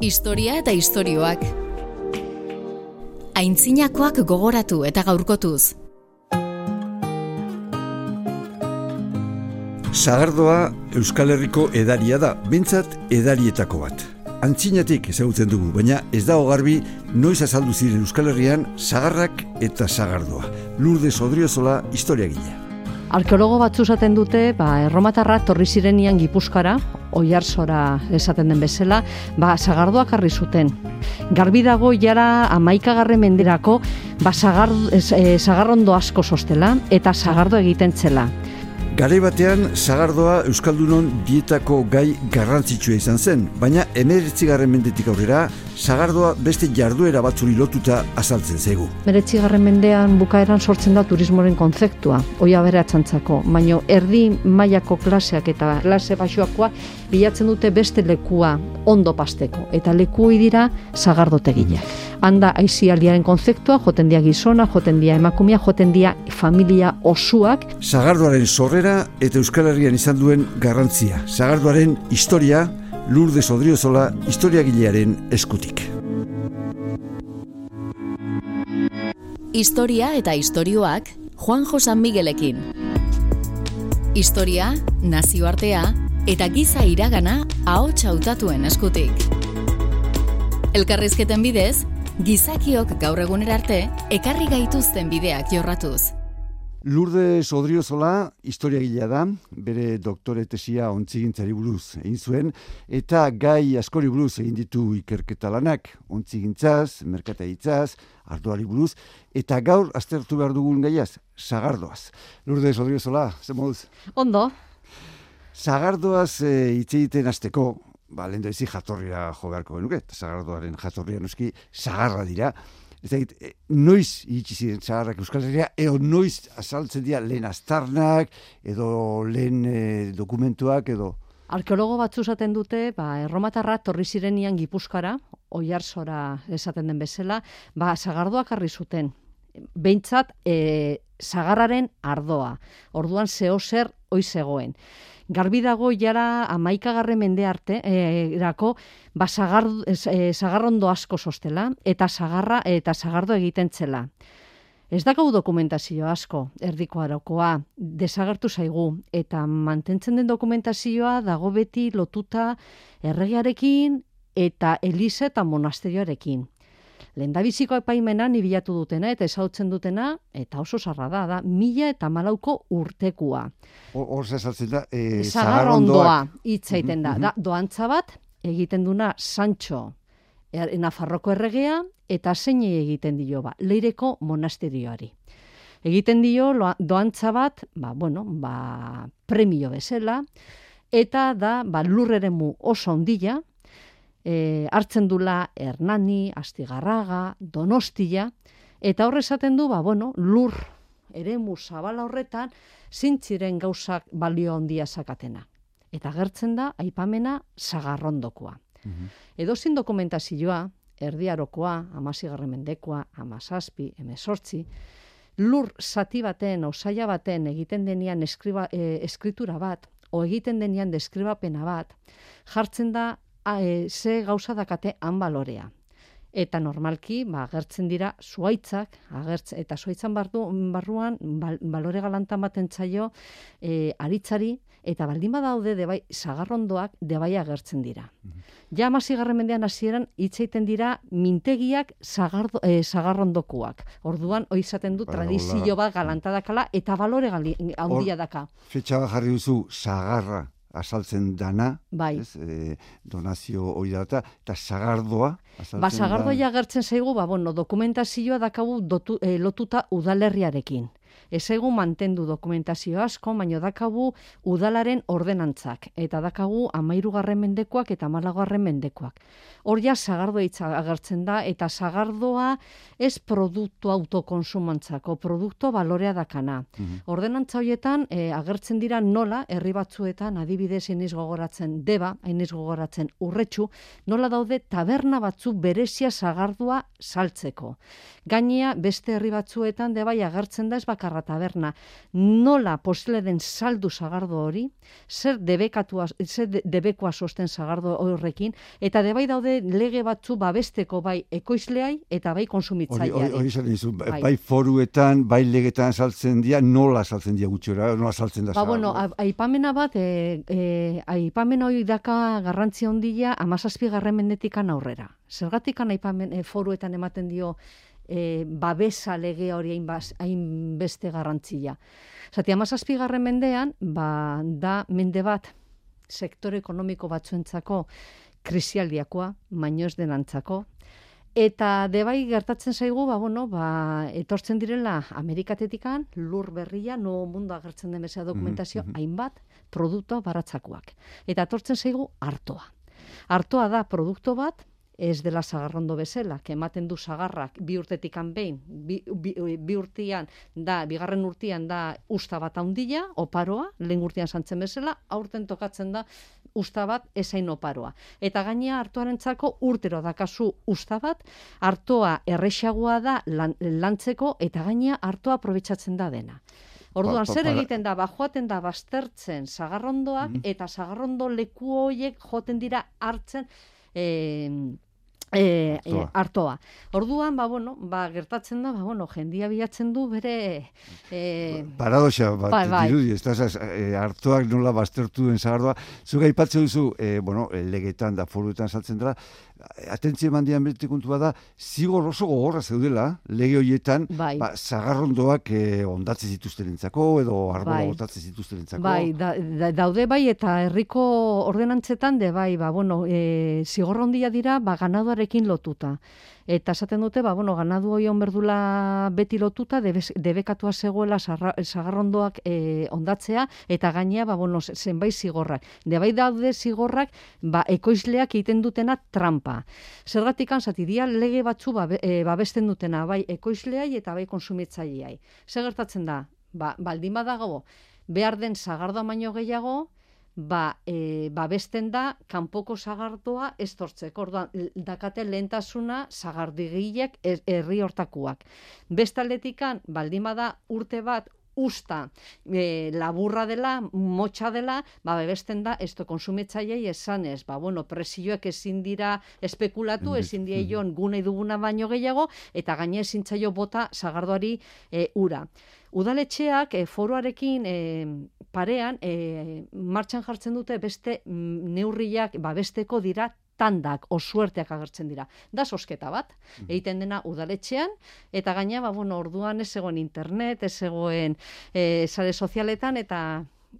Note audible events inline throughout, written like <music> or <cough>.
Historia eta istorioak. Aintzinakoak gogoratu eta gaurkotuz. Sagardoa Euskal Herriko edaria da, bintzat edarietako bat. Antzinatik ezagutzen dugu, baina ez dago garbi noiz azaldu ziren Euskal Herrian sagarrak eta sagardoa. Lourdes Odriozola historia gila. Arkeologo batzu esaten dute, ba, erromatarra torri zirenian gipuzkara, oiarzora esaten den bezala, ba, sagardoak harri zuten. Garbi dago jara amaikagarren menderako, ba, sagar, e, sagarrondo asko sostela eta sagardo egiten zela. Gare batean, Sagardoa Euskaldunon dietako gai garrantzitsua izan zen, baina emeretzigarren mendetik aurrera, Sagardoa beste jarduera batzuri lotuta azaltzen zaigu. Meretzigarren mendean bukaeran sortzen da turismoren konzeptua, oia bere atxantzako, baina erdi mailako klaseak eta klase baixoakoa bilatzen dute beste lekua ondo pasteko, eta leku dira sagardotegileak. Handa aizialdiaren konzeptua, joten dia gizona, joten dia emakumia, joten dia familia osuak. Sagardoaren sorrera eta Euskal Herrian izan duen garrantzia. Sagardoaren historia, Lourdes Odriozola historiagilearen eskutik. Historia eta istorioak Juan Josan Miguelekin. Historia, nazioartea eta giza iragana ahots hautatuen eskutik. Elkarrizketen bidez, gizakiok gaur egunera arte ekarri gaituzten bideak jorratuz. Lourdes Odriozola historia gila da, bere doktore tesia ontzigintzari buruz egin zuen, eta gai askori buruz egin ditu ikerketa lanak, ontzigintzaz, merkataitzaz, arduari buruz, eta gaur aztertu behar dugun gaiaz, sagardoaz. Lourdes Odriozola, ze moduz? Ondo. Sagardoaz e, hitz egiten azteko, ba, lehen jatorria jo beharko genuke, sagardoaren jatorria noski, sagarra dira, Ez da, e, noiz iritsi ziren zaharrak Euskal Herria, eo noiz azaltzen dira lehen astarnak, edo lehen e, dokumentuak, edo... Arkeologo batzu esaten dute, ba, erromatarra torri zirenian gipuzkara, oiarzora esaten den bezala, ba, zagardoak harri zuten. Behintzat, e, zagarraren ardoa. Orduan zeo zer oizegoen garbi dago jara amaikagarre mende arte, e, erako, ba, sagar, e, sagarrondo asko sostela, eta sagarra eta sagardo egiten zela. Ez dakau dokumentazio asko, erdiko arokoa, desagertu zaigu, eta mantentzen den dokumentazioa dago beti lotuta erregiarekin eta Elisa eta monasterioarekin lendabiziko epaimena nibilatu dutena eta esautzen dutena, eta oso sarra da, da, mila eta malauko urtekua. Hor zesaltzen da, e, zagarrondoa itzaiten da. da. Doantza bat, egiten duna Sancho, er, Nafarroko erregea, eta zein egiten dio ba, leireko monasterioari. Egiten dio doantza bat, ba, bueno, ba, premio bezala, eta da ba, lurreremu oso ondila, e, hartzen dula Hernani, Astigarraga, Donostia, eta horre esaten du, ba, bueno, lur eremu zabala horretan, zintziren gauzak balio handia sakatena. Eta gertzen da, aipamena, zagarrondokoa. Mm Edo zin dokumentazioa, erdiarokoa, amasigarren mendekoa, amazazpi, emezortzi, lur zati baten, osaia baten, egiten denean eskriba, e, eskritura bat, o egiten denean deskribapena bat, jartzen da a, e, ze gauza dakate han balorea. Eta normalki, ba, agertzen dira zuaitzak, agertz, eta zuaitzan bardu, barruan, balore galantan baten txaio, e, aritzari, eta baldin badaude debai sagarrondoak debai agertzen dira. Mm Ja amasi mendean hasieran hitz dira mintegiak sagardo, e, sagarrondokuak. Orduan, oizaten du tradizio bat galantadakala eta balore handia daka. Fetxa jarri duzu sagarra asaltzen dana, bai. ez, e, donazio hori data, eta sagardoa. Ba, sagardoa jagertzen zaigu, ba, bueno, dokumentazioa dakagu dotu, e, lotuta udalerriarekin ez egu mantendu dokumentazio asko, baino dakagu udalaren ordenantzak, eta dakagu amairugarren mendekoak eta malagarren mendekoak. Hor ja, zagardoa agertzen da, eta zagardoa ez produktu autokonsumantzako, produktu balorea dakana. Mm Ordenantza horietan, e, agertzen dira nola, herri batzuetan, adibidez, iniz gogoratzen deba, iniz gogoratzen urretxu, nola daude taberna batzu berezia zagardua saltzeko. Gainea, beste herri batzuetan, debai agertzen da ez bakarra barra taberna, nola posible den saldu zagardo hori, zer debekatua, zer debekoa sosten zagardo horrekin, eta debai daude lege batzu babesteko bai ekoizleai eta bai konsumitzaileari. Hori hori bai. bai foruetan, bai legetan saltzen dira, nola saltzen dira gutxora, nola saltzen da Ba, bueno, aipamena bat, e, e, aipamena hori daka garrantzi ondila amazazpi garren mendetikan aurrera. Zergatikan aipamen e, foruetan ematen dio e, babesa lege hori hain, beste garrantzia. Zati, amazazpi garren mendean, ba, da mende bat sektore ekonomiko batzuentzako krisialdiakoa, maino ez denantzako, Eta debai gertatzen zaigu, ba, bueno, ba, etortzen direla Amerikatetikan, lur berria, no mundu agertzen den bezala dokumentazio, mm -hmm. hainbat produktu baratzakoak. Eta etortzen zaigu hartoa. Hartoa da produktu bat, ez dela sagarrondo bezala, ematen du sagarrak bi urtetik behin, bi, bi, urtean da, bigarren urtean da usta bat handia, oparoa, lehen urtean santzen bezala, aurten tokatzen da usta bat ezain oparoa. Eta gainea hartuaren urtero dakazu usta bat, hartoa errexagoa da lantzeko eta gainea hartoa aprobetsatzen da dena. Orduan, zer egiten da, ba, joaten da, baztertzen sagarrondoak, mm-hmm. eta sagarrondo leku horiek joten dira hartzen, eh, E, hartoa. Orduan, ba, bueno, ba, gertatzen da, ba, bueno, jendia bilatzen du bere... E, Paradoxa, bat, bai, bai. dirudi, ez da, e, hartoak nola baztertu den zagardoa. Zuga ipatzen duzu, e, bueno, legetan da foruetan saltzen dela, atentzia mandian bete kontua da, zigor oso gogorra zeudela, lege horietan, bai. ba, zagarrondoak e, ondatzen zituzten edo arbola bai. botatzen zituzten. Bai, da, daude bai, eta herriko ordenantzetan, de bai, ba, bueno, e, zigorrondia dira, ba, ganaduarekin lotuta eta esaten dute ba bueno ganadu hoi on berdula beti lotuta debekatua zegoela sagarrondoak e, ondatzea eta gainea ba bueno zenbait zigorrak. Debai daude zigorrak ba ekoizleak egiten dutena trampa. Zergatikan satidia lege batzu ba, e, dutena bai ekoizleai eta bai konsumitzaileai zer gertatzen da? Ba baldin badago behar den sagardoa baino gehiago ba, e, babesten da kanpoko sagardoa ez tortzeko. Orduan, dakate lehentasuna sagardigileak herri hortakuak. Bestaletikan, baldima da urte bat usta e, laburra dela, motxa dela, ba, bebesten da, ez konsumitzaiei esan ez, ba, bueno, presioak ezin dira espekulatu, ezin dira joan gune duguna baino gehiago, eta gaine ezin bota sagardoari e, ura. Udaletxeak e, foroarekin e, parean e, martxan jartzen dute beste mm, neurriak babesteko dira tandak osuerteak agertzen dira. Da sosketa bat, mhm. egiten dena udaletxean, eta gaina, ba, bueno, orduan ez zegoen internet, ez zegoen e, sare sozialetan, eta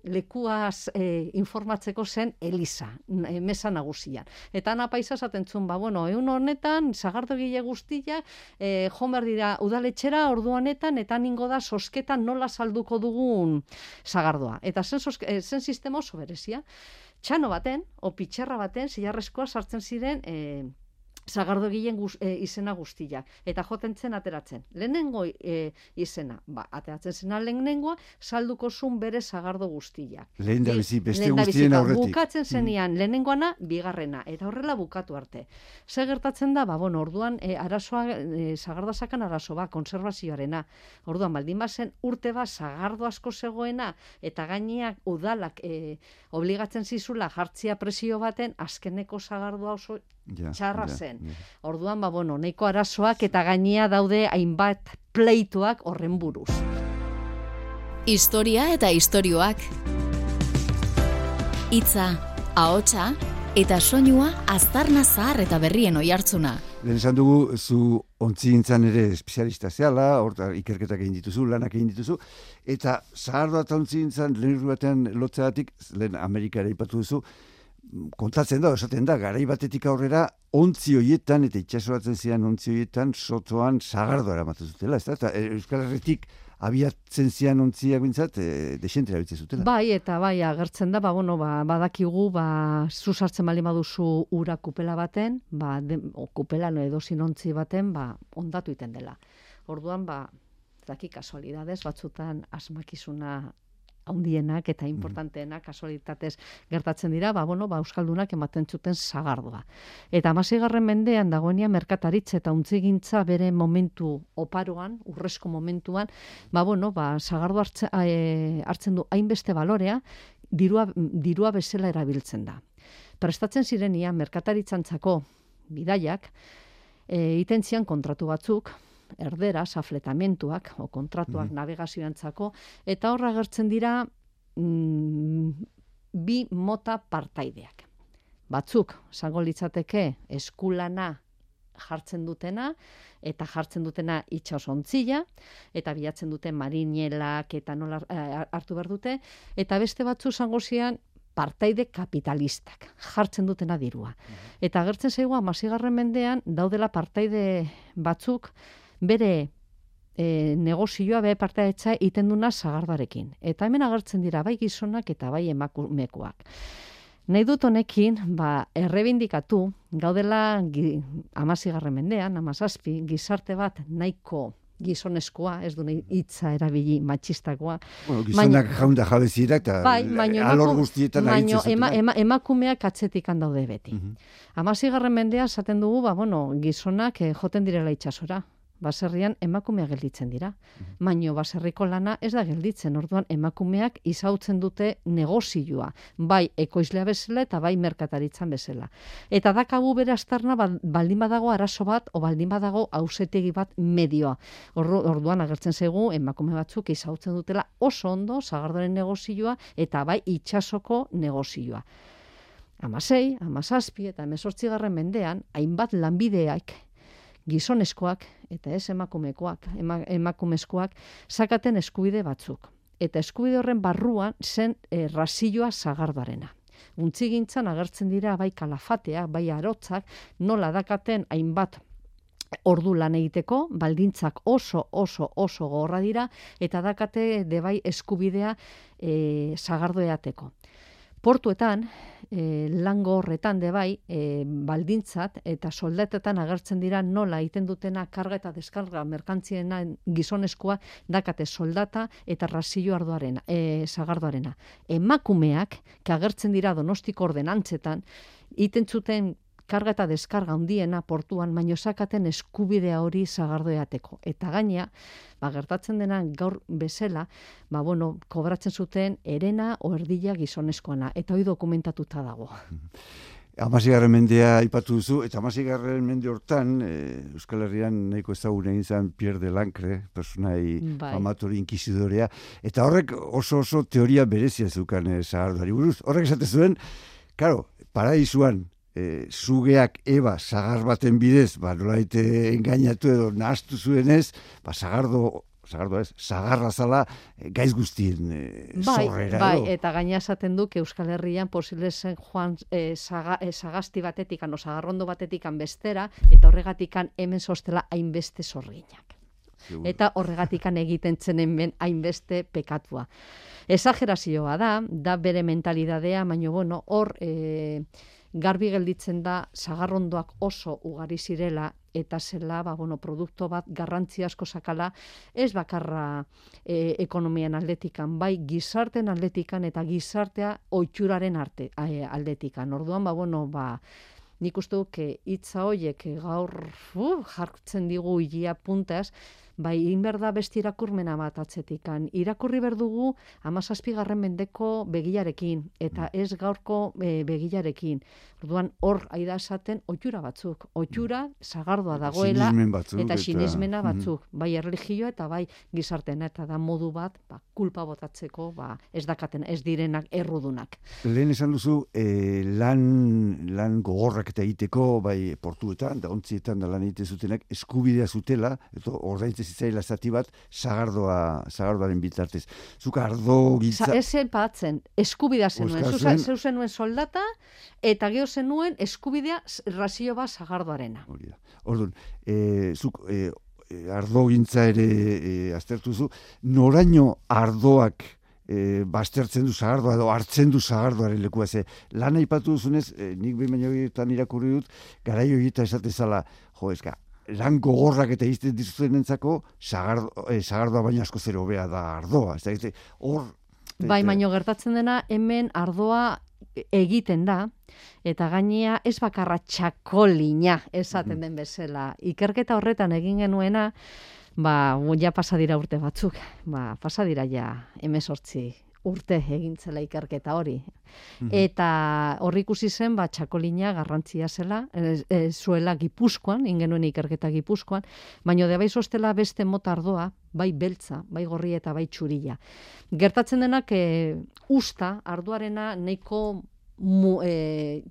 lekuaz e, informatzeko zen Elisa, e, mesa nagusian. Eta ana paisa esaten zuen, ba, bueno, egun honetan, zagardogile guztia, e, jomer dira udaletxera, ordu honetan, eta ningo da sosketan nola salduko dugun zagardoa. Eta zen, soske, e, zen sistema oso berezia. Txano baten, o pitxerra baten, zilarrezkoa sartzen ziren, e, zagardo gilen e, izena guztia. Eta joten zen ateratzen. Lehenengo e, izena, ba, ateratzen zena lehenengoa, salduko zun bere zagardo guztia. Lehen da bizi, beste guztien aurretik. Bukatzen zenian, mm. lehenengoana, bigarrena. Eta horrela bukatu arte. Ze gertatzen da, ba, bueno, orduan, e, arazoa, e, zagardo sakan arazo, ba, konservazioarena. Orduan, baldin bazen, urte ba, zagardo asko zegoena, eta gaineak udalak e, obligatzen zizula jartzia presio baten, azkeneko zagardoa oso ja, txarra zen. Orduan, ba, bueno, neiko arazoak eta gainea daude hainbat pleituak horren buruz. Historia eta istorioak. Itza, ahotsa eta soinua aztarna zahar eta berrien oi hartzuna. Lehen esan dugu, zu ontzi ere espezialista zehala, horta ikerketak egin dituzu, lanak egin dituzu, eta zahardoa eta ontzi gintzan lehen batean lotzeatik, lehen Amerikara ipatu duzu, kontatzen da, esaten da, garai batetik aurrera, ontzi hoietan, eta itxasoratzen zian ontzi hoietan, sotoan zagardo eramatu zutela, ez da? Eta eh, Euskal Herretik abiatzen zian ontziak bintzat, e, desente erabiltzen zutela. Bai, eta bai, agertzen da, ba, bueno, ba, badakigu, ba, zuzartzen bali maduzu ura kupela baten, ba, de, o, kupela no edo ontzi baten, ba, ondatu iten dela. Orduan, ba, daki kasualidades, batzutan asmakizuna haundienak eta importanteenak kasualitatez gertatzen dira, ba, bueno, ba, Euskaldunak ematen zuten zagardua. Eta amazigarren mendean dagoenia merkataritza eta untzigintza bere momentu oparoan, urrezko momentuan, ba, bueno, ba, zagardu hartzen, e, hartzen du hainbeste balorea, dirua, dirua bezala erabiltzen da. Prestatzen zirenia merkataritzantzako bidaiak, e, iten kontratu batzuk, erdera, safletamentuak, o kontratuak mm navegazioantzako, eta horra gertzen dira mm, bi mota partaideak. Batzuk, zango litzateke, eskulana jartzen dutena, eta jartzen dutena itxasontzila, eta bilatzen duten marinelak eta nola eh, hartu behar dute, eta beste batzu zango zian, partaide kapitalistak, jartzen dutena dirua. Mhm. Eta agertzen zaigu, amazigarren mendean, daudela partaide batzuk, bere e, negozioa be partaidetza iten duna zagardarekin. Eta hemen agertzen dira bai gizonak eta bai emakumekoak. Nahi dut honekin, ba, errebindikatu, gaudela amazigarren mendean, amazazpi, gizarte bat nahiko gizoneskoa, ez du hitza erabili matxistakoa. Bueno, gizonak jaunda jabezirak eta bai, alor guztietan baino, ema, ema, emakumeak atzetik daude beti. Uh -huh. Amazigarren mendea, zaten dugu, ba, bueno, gizonak eh, joten direla itxasora baserrian emakumea gelditzen dira. Mhm. Baino baserriko lana ez da gelditzen, orduan emakumeak izautzen dute negozioa, bai ekoizlea bezala eta bai merkataritzan bezala. Eta dakagu bere astarna ba, baldin badago arazo bat o baldin badago ausetegi bat medioa. orduan agertzen zegu emakume batzuk izautzen dutela oso ondo zagardoren negozioa eta bai itxasoko negozioa. Amasei, amazazpi eta emesortzigarren mendean, hainbat lanbideak gizoneskoak eta ez emakumekoak, ema, emakumezkoak sakaten eskubide batzuk. Eta eskubide horren barruan zen e, eh, rasilloa zagardarena. Untzigintzan agertzen dira bai kalafatea, bai arotzak, nola dakaten hainbat ordu lan egiteko, baldintzak oso, oso, oso gorra dira, eta dakate de bai eskubidea e, zagardoeateko portuetan, e, lango horretan de bai, e, baldintzat eta soldatetan agertzen dira nola egiten dutena karga eta deskarga merkantziena gizoneskoa dakate soldata eta rasillo arduarena, e, zagardoarena. Emakumeak, que agertzen dira donostiko ordenantzetan, iten zuten karga eta deskarga handiena portuan, baino sakaten eskubidea hori zagardoeateko. Eta gaina, ba, gertatzen dena gaur bezala, ba, bueno, kobratzen zuten erena o erdila gizoneskoana. Eta hori dokumentatuta dago. <laughs> Amasigarren mendea ipatu duzu, eta amasigarren mende hortan, e, Euskal Herrian nahiko ezagun egin zen Pierre de Lancre, personai bai. amatori inkisidorea, eta horrek oso oso teoria berezia zukan e, buruz. Horrek esate zuen, karo, paraisuan e, zugeak eba sagar baten bidez, ba, nolaite engainatu edo nahaztu zuenez, ba, sagardo sagardo ez, sagarra zala e, gaiz guztien e, bai, zorrera. Bai, eta gaina esaten du Euskal Herrian posible zen joan e, saga, e, sagasti batetikan o sagarrondo batetikan bestera, eta horregatikan hemen sostela hainbeste zorginak. Eta horregatikan egiten zen hemen hainbeste pekatua. Exagerazioa da, da bere mentalidadea, baina bueno, hor... E, garbi gelditzen da sagarrondoak oso ugari zirela eta zela ba, bueno, produkto bat garrantzi asko sakala ez bakarra e, ekonomian aldetikan, bai gizarten aldetikan eta gizartea oitxuraren arte e, aldetikan. Orduan, ba, bueno, ba, nik uste duke hitza hoiek gaur uh, jartzen digu hilia puntaz, bai egin behar da besti irakurmena bat atzetikan. Irakurri berdugu amazazpigarren mendeko begiarekin, eta mm. ez gaurko e, begiarekin. Orduan hor aida esaten oitura batzuk. Oitura zagardoa dagoela eta sinismena mm-hmm. batzuk. Bai erligioa eta bai gizartena eta da modu bat ba, kulpa botatzeko ba, ez dakaten, ez direnak errudunak. Lehen esan duzu e, lan, lan gogorrak eta egiteko bai portuetan, da ontzietan da lan egite zutenak eskubidea zutela, eta ordaintze zitzaila zati bat sagardoa sagardoaren bitartez. Zuk ardo gitza... Sa, esen patzen, eskubidea zenuen. Zuen, zeu zenuen soldata, eta geho zenuen eskubidea razio bat sagardoarena. Orduan, e, zuk e, ardo gintza ere e, aztertu zu, noraino ardoak e, bastertzen du zagardoa edo hartzen du zagardoaren lekua ze lan aipatu duzunez e, nik behin baino irakurri dut garaio egita esatezala jo eska lan gogorrak eta izten dizuten entzako, zagardo, eh, zagardoa baina asko zero bea da ardoa. Ez da, hor. Bai, baino gertatzen dena hemen ardoa egiten da eta gainea ez bakarra txakolina esaten den bezala. Ikerketa horretan egin genuena, ba, ja pasa dira urte batzuk, ba, pasa dira ja emezortzi urte egintzela ikerketa hori. Eta horri ikusi zen, ba, txakolina garrantzia zela, e, e, zuela gipuzkoan, ingenuen ikerketa gipuzkoan, baino de bai sostela beste mota ardoa, bai beltza, bai gorri eta bai txurila. Gertatzen denak, e, usta, arduarena nahiko mu, e,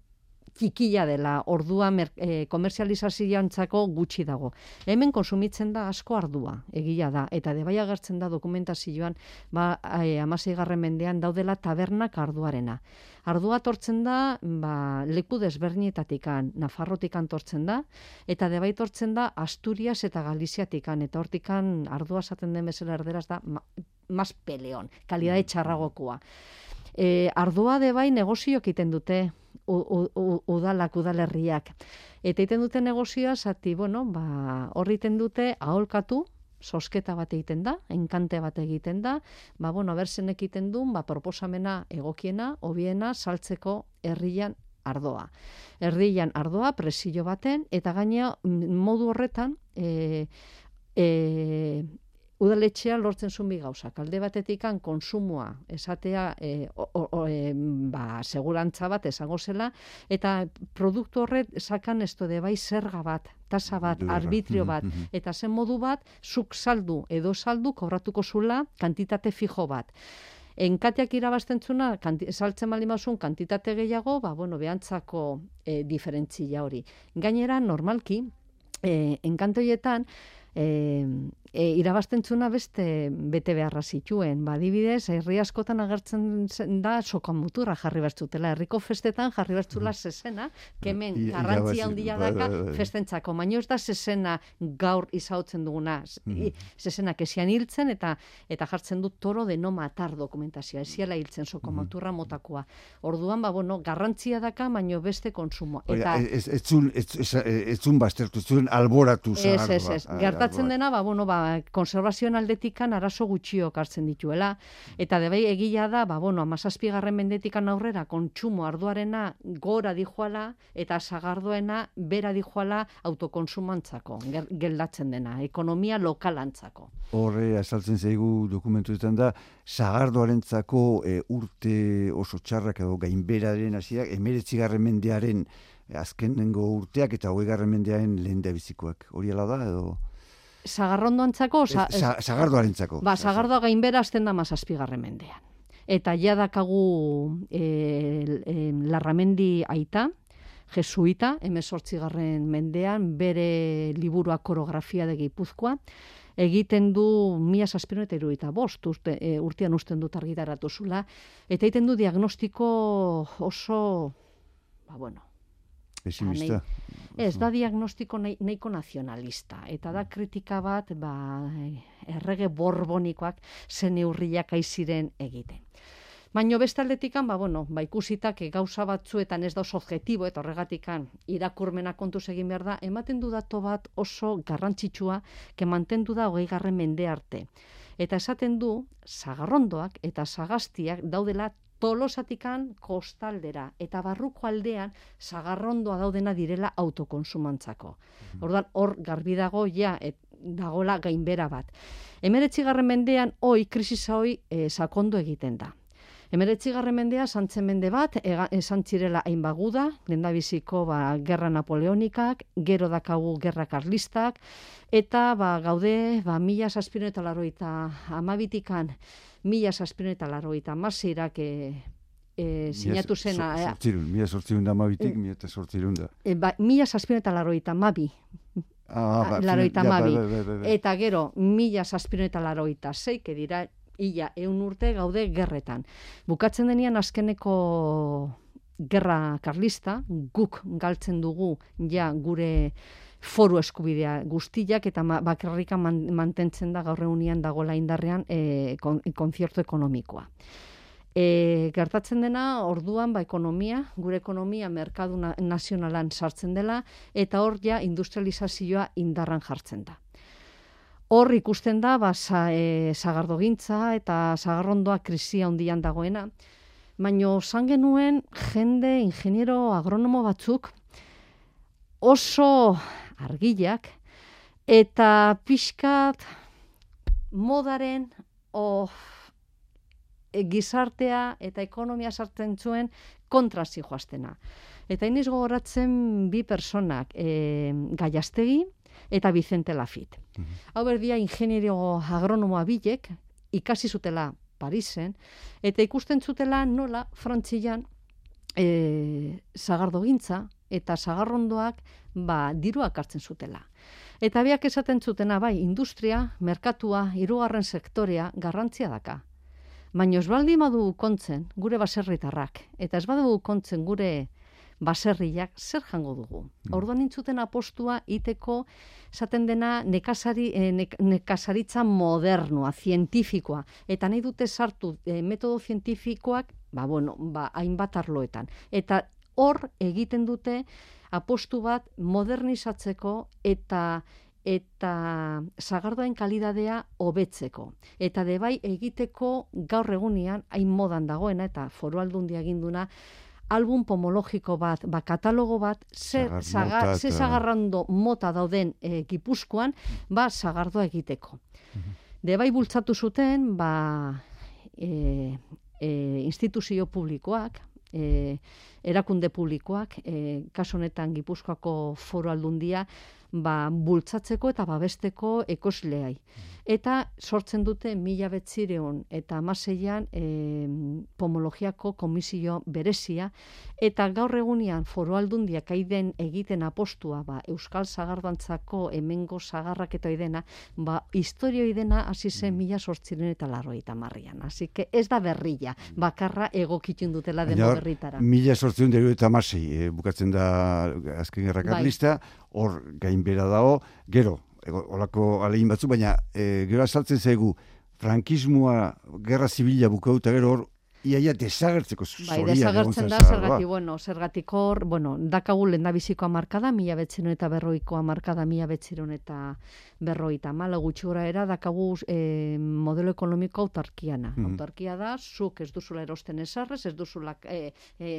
txikia dela, ordua mer, e, komerzializazioantzako gutxi dago. Hemen konsumitzen da asko ardua, egia da, eta de bai agertzen da dokumentazioan, ba, e, amaseigarren mendean daudela tabernak arduarena. Ardua tortzen da, ba, leku desberdinetatikan, Nafarrotikan tortzen da, eta de bai tortzen da Asturias eta Galiziatikan, eta hortikan ardua esaten den bezala erderaz da, ma, mas peleon, kalidade txarragokoa. E, ardua de bai negozioak egiten dute, udalak, udalerriak. Eta egiten dute negozioa, zati, bueno, ba, horri egiten dute aholkatu, sosketa bat egiten da, enkante bat egiten da, ba, bueno, berzen egiten duen, ba, proposamena egokiena, hobiena, saltzeko herrian ardoa. Herrian ardoa, presio baten, eta gaina modu horretan, e, e, udaletxea lortzen zuen bi gauzak. Alde batetikan konsumoa esatea e, o, o, e, ba, segurantza bat esango zela, eta produktu horret sakan esto de bai zerga bat, tasa bat, Durra. arbitrio Mhm, bat, mhm. eta zen modu bat, zuk saldu edo saldu kobratuko zula kantitate fijo bat. Enkateak irabazten zuna, kanti, saltzen baldin bazun kantitate gehiago, ba, bueno, behantzako e, diferentzia hori. Gainera, normalki, e, enkantoietan, e, e, irabazten beste bete beharra zituen. Ba, adibidez, herri askotan agertzen zen da sokamuturra jarri bertzutela. Herriko festetan jarri bertzula zezena, kemen I- garrantzia irabazi, handia bai, daka bai, bai. festentzako. Baina ez da zezena gaur izautzen duguna. Mhm. Zezenak esian hiltzen eta eta jartzen dut toro de no matar dokumentazioa. Esiela hiltzen sokomaturra motakoa. Orduan, ba, bueno, garrantzia daka, baino beste konsumo. Eta, ez, ez, zun, ez, ez, ez zun baztertu, ez zuen alboratu Ez, zagardua. ez, ez. Ah, Gertatzen alboa. dena, ba, bueno, ba, konservazioan aldetikan arazo gutxiok hartzen dituela. Eta de bai egia da, ba, bueno, amazazpigarren mendetikan aurrera kontsumo arduarena gora dijoala eta sagardoena bera dijoala autokonsumantzako, geldatzen dena, ekonomia lokalantzako. Horre, azaltzen zaigu dokumentuetan da, zagardoarentzako e, urte oso txarrak edo gainberaren hasiak, emeretzigarren mendearen azkenengo urteak eta hogeigarren mendearen lehen da bizikoak. Hori da, edo... Sagarrondoantzako, sa, Ez, za- zagardoarentzako. Ba, sagardoa gainbera azten da mazazpigarren mendean. Eta ja dakagu e, e, larramendi aita, jesuita, emezortzigarren mendean, bere liburua korografia de Gipuzkoa, egiten du mila zazpiro eta iruita bost, urte, e, urtean usten dut argitaratu zula, eta egiten du diagnostiko oso, ba bueno, Pesimista. Ez, da diagnostiko nahi, nahiko nazionalista. Eta da kritika bat, ba, errege borbonikoak zen neurriak aiziren egiten. Baina beste aldetikan, ba, bueno, ba, ikusitak eh, gauza batzuetan ez da oso objektibo, eta horregatikan irakurmena kontuz egin behar da, ematen du dato bat oso garrantzitsua, ke mantendu da hogei garren mende arte. Eta esaten du, zagarrondoak eta zagaztiak daudela tolosatikan kostaldera eta barruko aldean sagarrondoa daudena direla autokonsumantzako. Orduan hor garbi dago ja et, dagola gainbera bat. Hemeretzigarren mendean hoi krisisa hoi e, sakondu egiten da. Hemeretzigarren mendea santzen mende bat, esan zirela hainbaguda, lendabiziko ba, gerra napoleonikak, gero dakagu gerra karlistak, eta ba, gaude ba, mila saspiron eta laroita amabitikan, mila saspiron eta laroita amazirak e, e, sinatu zena, eh, Sortzirun, mila sortzirun da mabitik, mila eta sortzirun da. e, ba, mila saspiron eta laroita amabi, Ah, ba, laroita ja, bai, bai, bai. Eta gero, mila zazpiron eta laroita zei, que dira, ia, eun urte gaude gerretan. Bukatzen denian azkeneko gerra karlista, guk galtzen dugu ja gure foru eskubidea guztiak eta bakarrika man, mantentzen da gaur egunean dagoela indarrean e, kon, konziertu ekonomikoa. E, gertatzen dena, orduan, ba, ekonomia, gure ekonomia merkadu na, nazionalan sartzen dela, eta hor ja industrializazioa indarran jartzen da. Hor ikusten da, ba, sa, e, zagardogintza eta zagarrondoa krisia handian dagoena. Baina zan genuen jende ingeniero agronomo batzuk oso argilak eta pixkat modaren o, e, gizartea eta ekonomia sartzen zuen kontrazi joaztena. Eta iniz gogoratzen bi personak, e, Gaiastegi eta Vicente Lafit. Mm Hau berdia ingenierio agronomoa bilek, ikasi zutela Parisen, eta ikusten zutela nola Frantzian e, zagardo gintza eta zagarrondoak ba, diruak hartzen zutela. Eta biak esaten zutena, bai, industria, merkatua, hirugarren sektorea, garrantzia daka. Baina ez baldi madu kontzen gure baserritarrak, eta ez badu kontzen gure baserriak zer jango dugu. Mm. Orduan intzuten apostua iteko esaten dena nekasari, e, nekasaritza modernoa, zientifikoa. Eta nahi dute sartu e, metodo zientifikoak, ba, bueno, ba, hainbat arloetan. Eta hor egiten dute apostu bat modernizatzeko eta eta zagardoen kalidadea hobetzeko. Eta debai egiteko gaur egunean hain modan dagoena eta foru aldundia eginduna album pomologiko bat, ba, katalogo bat, zer zagarrando mota dauden e, gipuzkoan, ba, zagardoa egiteko. Mhm. Debai bultzatu zuten, ba, e, e, instituzio publikoak, e, erakunde publikoak, e, kaso honetan Gipuzkoako foro aldundia, ba, bultzatzeko eta babesteko ekosleai. Mhm eta sortzen dute mila betzireun eta amaseian e, pomologiako komisio berezia, eta gaur egunean foro aldundiak aiden egiten apostua ba, Euskal Zagardantzako hemengo zagarrak eta idena, ba, historio idena hasi zen mm. mila sortziren eta larroita marrian. Así que ez da berrilla, bakarra egokitun dutela demo berritara. Mila sortziren eta amasei, e, bukatzen da azken errakarlista, bai. Hor gainbera dago, gero, olako alein batzu, baina e, gero azaltzen zaigu, frankismoa, gerra zibila bukauta gero hor, iaia desagertzeko Bai, desagertzen da, zergati, bueno, zergatik hor, bueno, dakagu lenda biziko amarkada, mila betziron eta berroiko amarkada, mila betziron eta berroita. Mala gutxura era, dakagu e, modelo ekonomiko autarkiana. Mm Autarkia da, zuk ez duzula erosten esarrez, ez duzula e, e,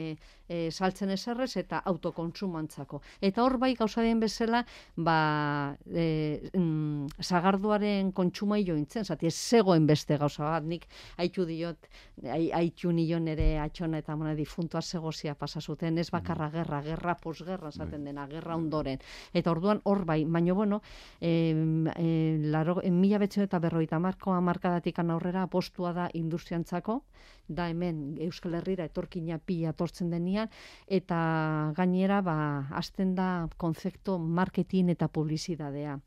e, saltzen esarrez eta autokontsumantzako. Eta hor bai gauza den bezala, ba, e, mm, zagarduaren kontsuma jointzen, zati ez zegoen beste gauza bat, nik haitu diot, haitu ditu nion ere atxona eta mona difuntua segozia pasa zuten, ez bakarra gerra, gerra posgerra esaten bai. dena, gerra ondoren. Eta orduan hor bai, baino bueno, e, e, laro, en mila eta berroita marko amarkadatik aurrera apostua da industriantzako, da hemen Euskal Herrira etorkina pila tortzen denian, eta gainera ba, azten da konzepto marketing eta publizidadea.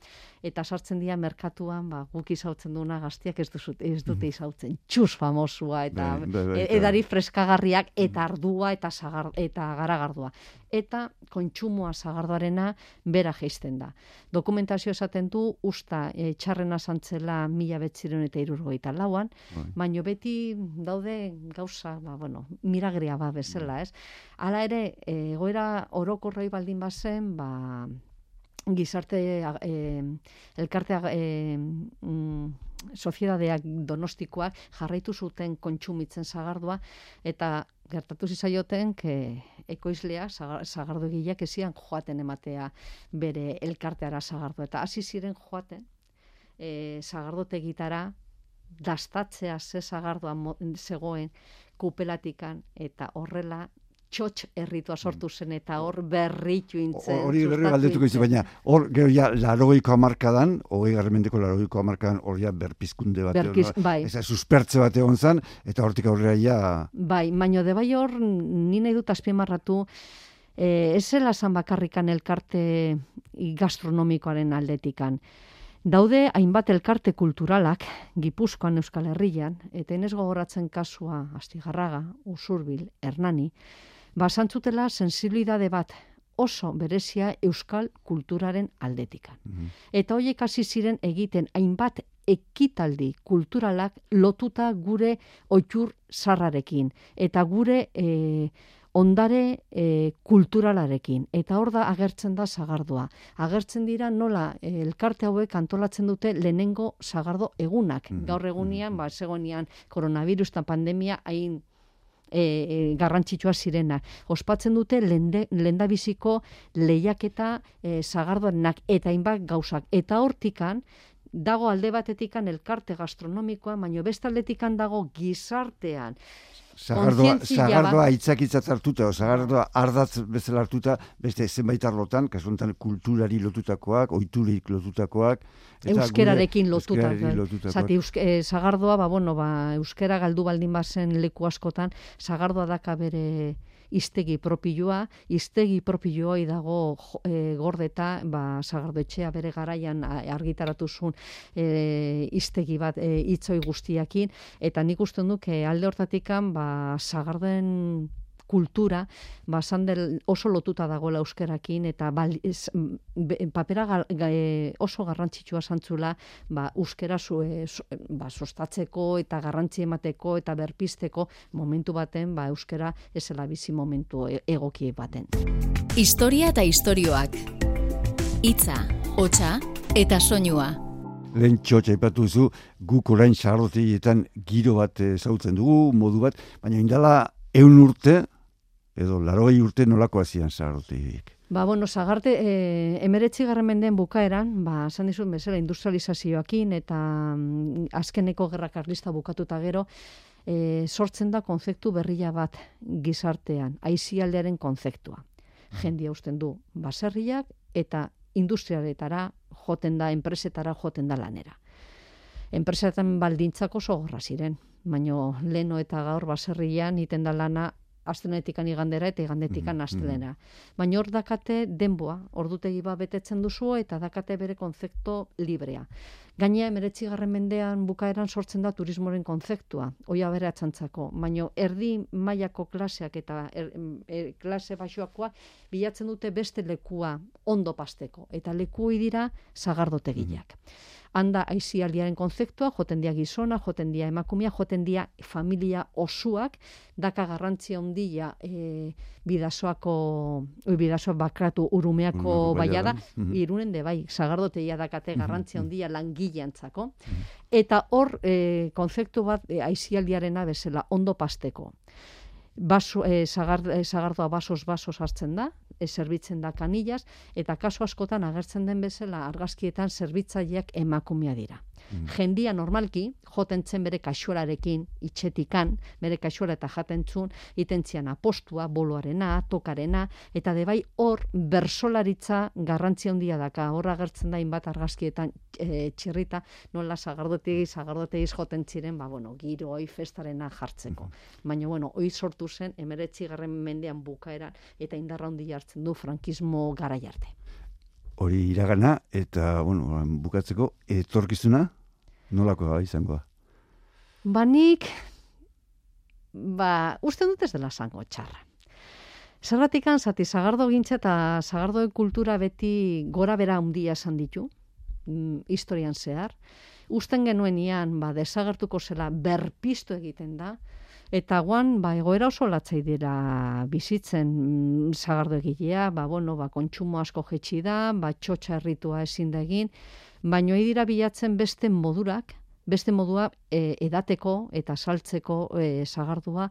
Eta sartzen dira merkatuan, ba, guk izautzen duna gaztiak ez, duzut, ez dute mm. izautzen, txus famosua, eta bai, bai, bai, e, edari freskagarriak, eta ardua, eta, sagar, eta garagardua eta kontsumoa zagardoarena bera geisten da. Dokumentazio esaten du, usta e, txarrena zantzela mila betziren eta irurgoita lauan, bai. baino beti daude gauza, ba, bueno, miragria ba bezala, bai. ez? Hala ere, egoera orokorroi baldin bazen, ba, gizarte e, elkartea e, mm, soziedadeak donostikoak jarraitu zuten kontsumitzen zagardua eta gertatu zizaioten ke ekoizlea zagardo egileak ezian joaten ematea bere elkarteara zagardo eta hasi ziren joaten e, zagardotegitara dastatzea ze zagardoa zegoen kupelatikan eta horrela txotx erritua sortu mm. zen eta hor berritu intzen. Hori berri galdetuko izi, baina hor gero ja larogeiko amarkadan, hogei garrimendeko larogeiko amarkadan hor ja berpizkunde bat. Berpiz, bai. Eza suspertze bat egon zan, eta hortik aurrera ja... Bai, baino de bai hor, ni nahi dut azpimarratu, eh, ez zela zan bakarrikan elkarte gastronomikoaren aldetikan. Daude hainbat elkarte kulturalak Gipuzkoan Euskal Herrian, eta enez gogoratzen kasua Astigarraga, Usurbil, Hernani, basantzutela sensibilidade bat oso berezia euskal kulturaren aldetikan. Mhm. Eta horiek hasi ziren egiten hainbat ekitaldi kulturalak lotuta gure oitur sarrarekin. Eta gure e, ondare e, kulturalarekin. Eta hor da agertzen da sagardua. Agertzen dira nola e, elkarte hauek antolatzen dute lehenengo sagardo egunak. Mm-hmm. Gaur egunian, ba, segonian koronavirus eta pandemia hain e, e, garrantzitsua zirena. Ospatzen dute lendabiziko lehiaketa e, sagardoarenak eta hainbat gauzak. Eta hortikan, dago alde batetikan elkarte gastronomikoa, baino bestaldetikan dago gizartean. Zagardoa, zagardoa itzakitzat hartuta, o zagardoa ardatz bezala hartuta, beste zenbait arlotan, kasuntan kulturari lotutakoak, oiturik lotutakoak. Eta euskerarekin lotutakoak. lotutakoak. Zati, eh, zagardoa, ba, bueno, ba, euskera galdu baldin bazen leku askotan, zagardoa daka bere iztegi propioa, iztegi propioa dago e, gordeta, ba, sagardetxea bere garaian argitaratu zuen e, iztegi bat e, itzoi guztiakin, eta nik uste duk alde hortatikan ba, sagarden kultura ba oso lotuta dagoela euskerakin eta bal, papera e, oso garrantzitsua santzula ba euskera zu, e, ba, sostatzeko eta garrantzi emateko eta berpisteko momentu baten ba euskera esela bizi momentu e, egoki baten. Historia eta istorioak. Hitza, hotsa eta soinua. Lehen txotxa ipatu zu, guk orain sarroteietan giro bat zautzen dugu, modu bat, baina indala eun urte, edo laroi urte nolako hasian zaharrotik? Ba, bueno, zagarte, e, eh, emeretzi garren mendeen bukaeran, ba, esan dizun bezala, industrializazioakin eta mm, azkeneko gerra karlista bukatuta gero, e, sortzen da konzeptu berria bat gizartean, aizialdearen konzeptua. Jendia usten du, baserriak eta industrialetara joten da, enpresetara joten da lanera. Enpresetan baldintzako oso ziren, baino leno eta gaur baserrian iten da lana astenetikan igandera eta igandetikan mm -hmm. astelena. Baina hor dakate denboa, ordutegi ba betetzen duzu eta dakate bere konzeptu librea. Gainea emeretzi garren mendean bukaeran sortzen da turismoren konzeptua, oia bere atxantzako. Baina erdi mailako klaseak eta er, er, klase baixoakoa bilatzen dute beste lekua ondo pasteko. Eta leku dira zagardotegiak. Mm handa aizialdiaren konzeptua, joten dia gizona, joten dia emakumia, joten dia familia osuak, daka garrantzia ondila e, bidasoako, oi, bidasoa bakratu urumeako mm, baiada, mm irunen de bai, sagardoteia dakate garrantzia ondila langileantzako. Eta hor, e, konzeptu bat e, aizialdiarena bezala, ondo pasteko. Baso, e, zagardoa basos basos hartzen da, e, zerbitzen da kanillas, eta kaso askotan agertzen den bezala argazkietan zerbitzaileak emakumea dira. Mm. Jendia normalki, joten zen bere kaxuararekin, itxetikan, bere kaxuara eta jaten itentzian apostua, boloarena, tokarena, eta de bai hor bersolaritza garrantzia handia daka, hor agertzen da inbat argazkietan e, txirrita, nola zagardotegi, zagardotegi joten ziren, ba, bueno, giro, oi, festarena jartzeko. Mm. Baina, bueno, oi sortu zen, emeretzi garren mendean bukaeran, eta indarra handia hartzen du frankismo gara jarte. Hori iragana, eta, bueno, bukatzeko, etorkizuna, Nolako da izango Ba nik, ba, uste dut ez dela zango txarra. Zerratik zati, zagardo gintza eta zagardo kultura beti gora bera handia esan ditu, mm, historian zehar. Usten genuen ian, ba, desagertuko zela berpistu egiten da, eta guan, ba, egoera oso latzai dira bizitzen mm, zagardo egilea, ba, bueno, ba, kontsumo asko jetxi da, ba, txotxa erritua ezin da egin, baino dira bilatzen beste modurak, beste modua e, edateko eta saltzeko e, sagardua.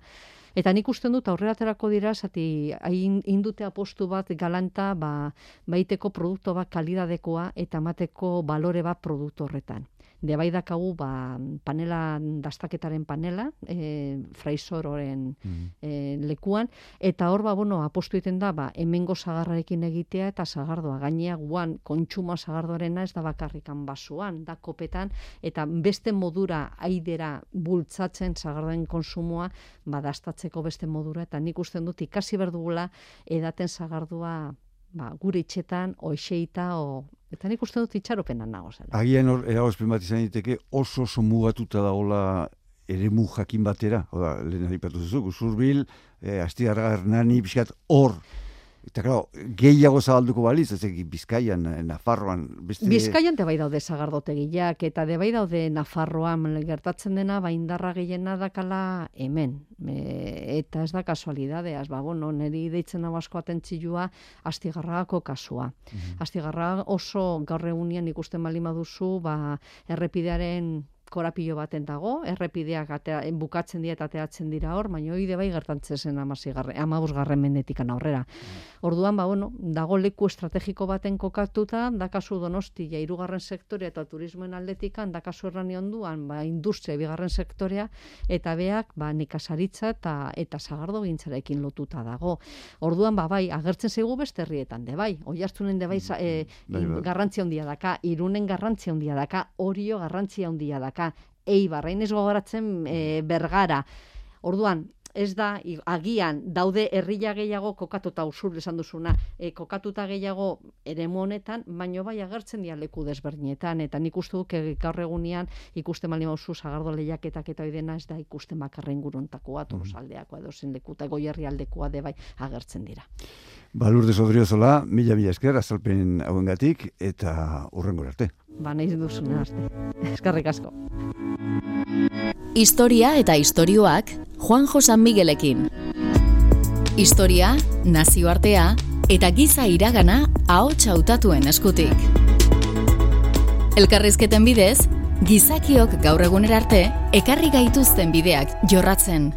Eta nik usten dut aurreraterako dira, zati hain indute apostu bat galanta ba, baiteko produktu bat kalidadekoa eta mateko balore bat produktu horretan de bai dakagu ba, panela dastaketaren panela e, fraisororen mm. lekuan. Eta hor ba bueno apostu egiten da ba hemengo sagarrarekin egitea eta sagardoa. Gainea guan kontsumo sagardoarena ez da bakarrikan basuan da kopetan. Eta beste modura aidera bultzatzen sagardoen konsumoa ba dastatzeko beste modura. Eta nik usten dut ikasi berdugula edaten sagardua ba, gure itxetan, oixeita, o, eta nik uste dut itxaropena nago zela. Agian hor, eragozpen bat izan diteke, oso oso mugatuta dagoela ere mu jakin batera, oda, lehen adipatu zuzuk, usurbil, e, asti nani, biskat, hor, Eta, claro, gehiago zabalduko baliz, ez egin Bizkaian, eh, Nafarroan, beste... Bizkaian te bai daude zagardotegiak, eta de bai daude Nafarroan, gertatzen dena, ba, indarra gehiena dakala hemen. E, eta ez da kasualidadeaz, ba, bueno, niri deitzen hau asko atentzilua, astigarragako kasua. Mm Astigarra oso gaur egunean ikusten bali maduzu, ba, errepidearen korapilo baten dago, errepideak atea, bukatzen dira eta ateatzen dira hor, baina hori bai gertantzen zen amabuz garren mendetikan aurrera. Orduan, ba, bueno, dago leku estrategiko baten kokatuta, dakazu donosti ja irugarren sektorea eta turismoen aldetikan, dakazu errani onduan, ba, industria bigarren sektorea, eta beak, ba, nikasaritza eta, eta zagardo gintzarekin lotuta dago. Orduan, ba, bai, agertzen zaigu beste herrietan, de bai, oi hartunen de bai, e, garrantzia handia daka, irunen garrantzia handia daka, orio garrantzia handia daka, daka, eibar, hain ez gogoratzen e, bergara. Orduan, ez da, agian, daude herrila gehiago kokatuta usur esan duzuna, e, kokatuta gehiago ere honetan, baino bai agertzen dia leku desberdinetan, eta nik uste duk gaur egunean ikusten mali mauzu zagardo lehiaketak eta oidena ez da ikusten bakarren guruntakoa, mm -hmm. edo zen leku, eta goierri aldekoa de bai agertzen dira. Balur de Sodriozola, mila mila esker, azalpen hauengatik, eta urrengo arte ba nahi duzuna arte. Eskarrik asko. Historia eta istorioak Juan Josan Miguelekin. Historia, nazioartea eta giza iragana ahots hautatuen eskutik. Elkarrizketen bidez, gizakiok gaur egunera arte ekarri gaituzten bideak jorratzen.